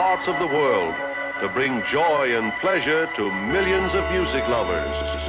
of the world to bring joy and pleasure to millions of music lovers.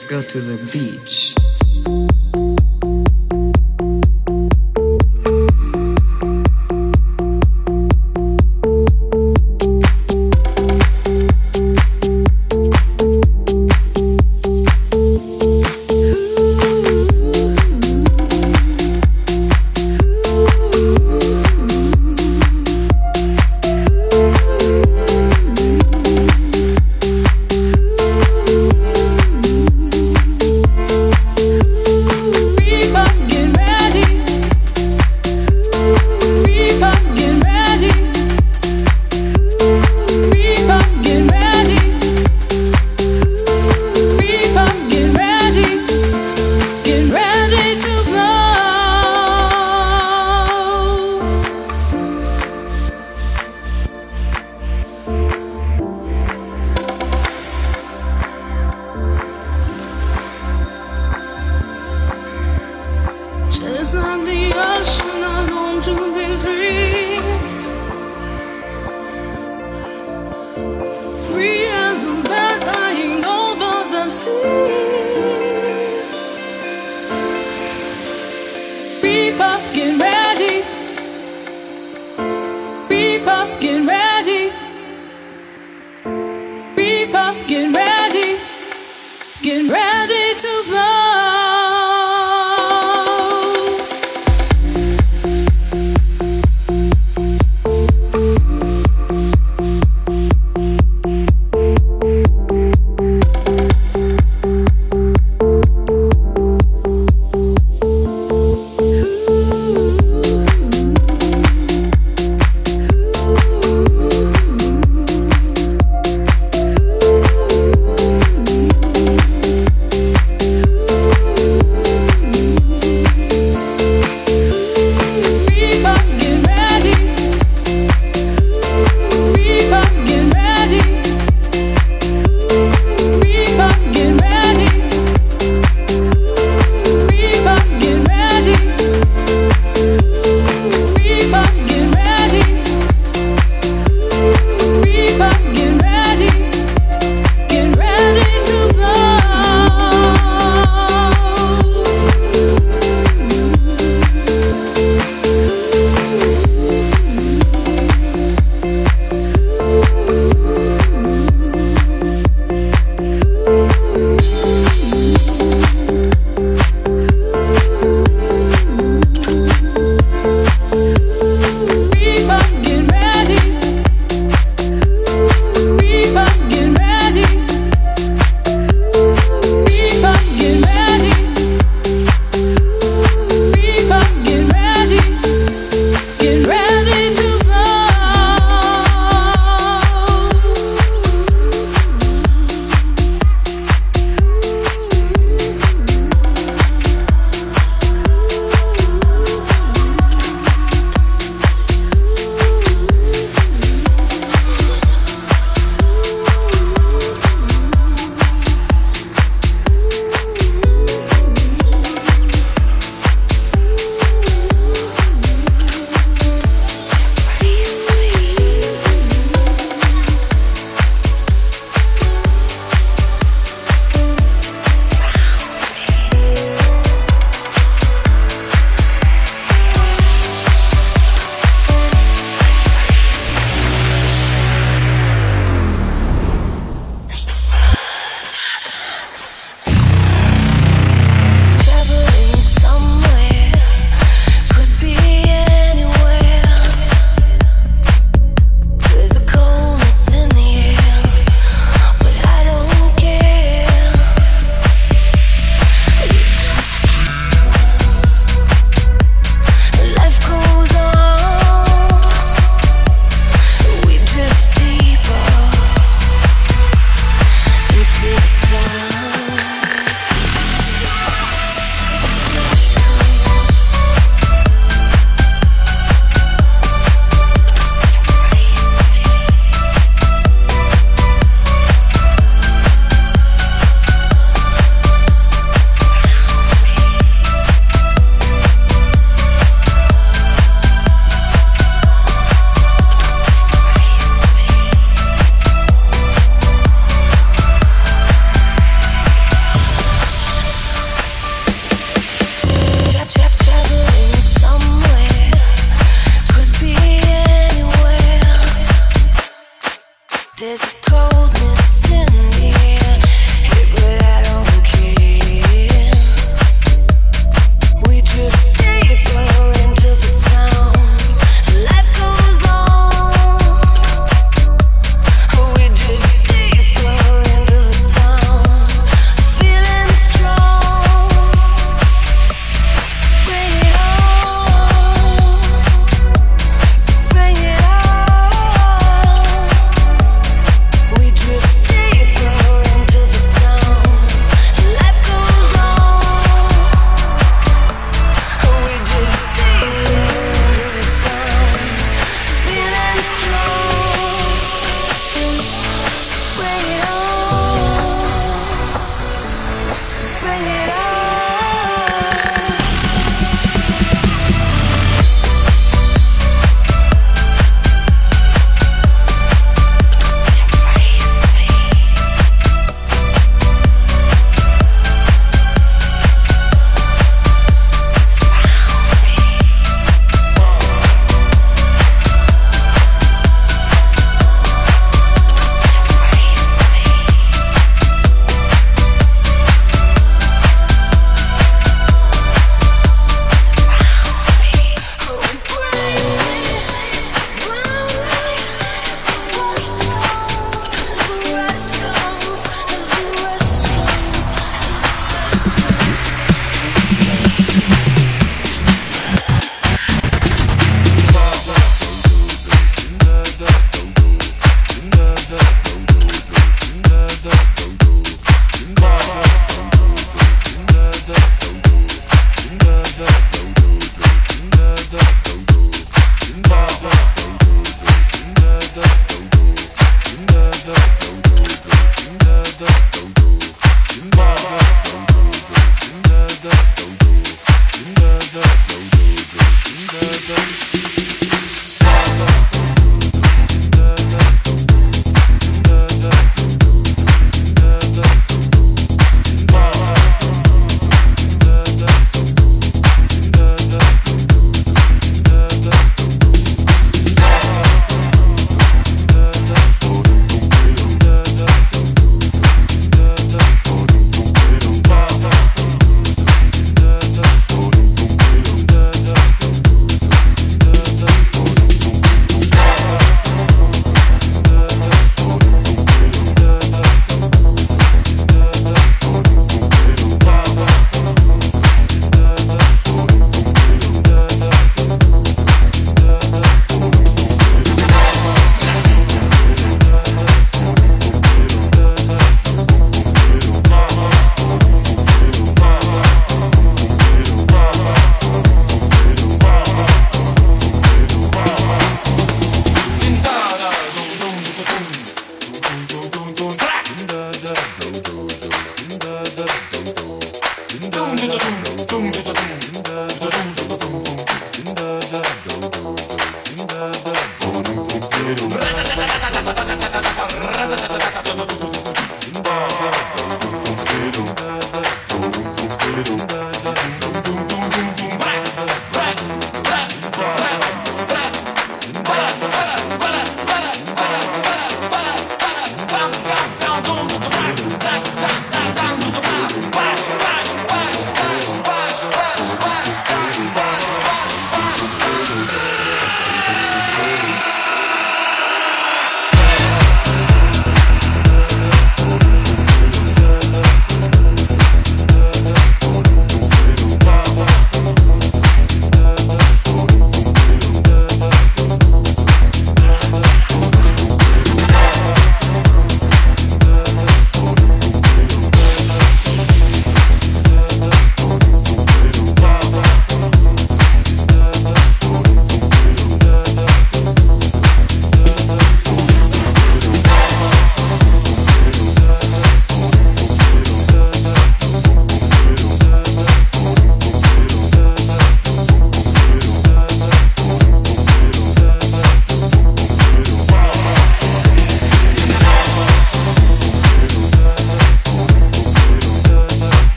Let's go to the beach.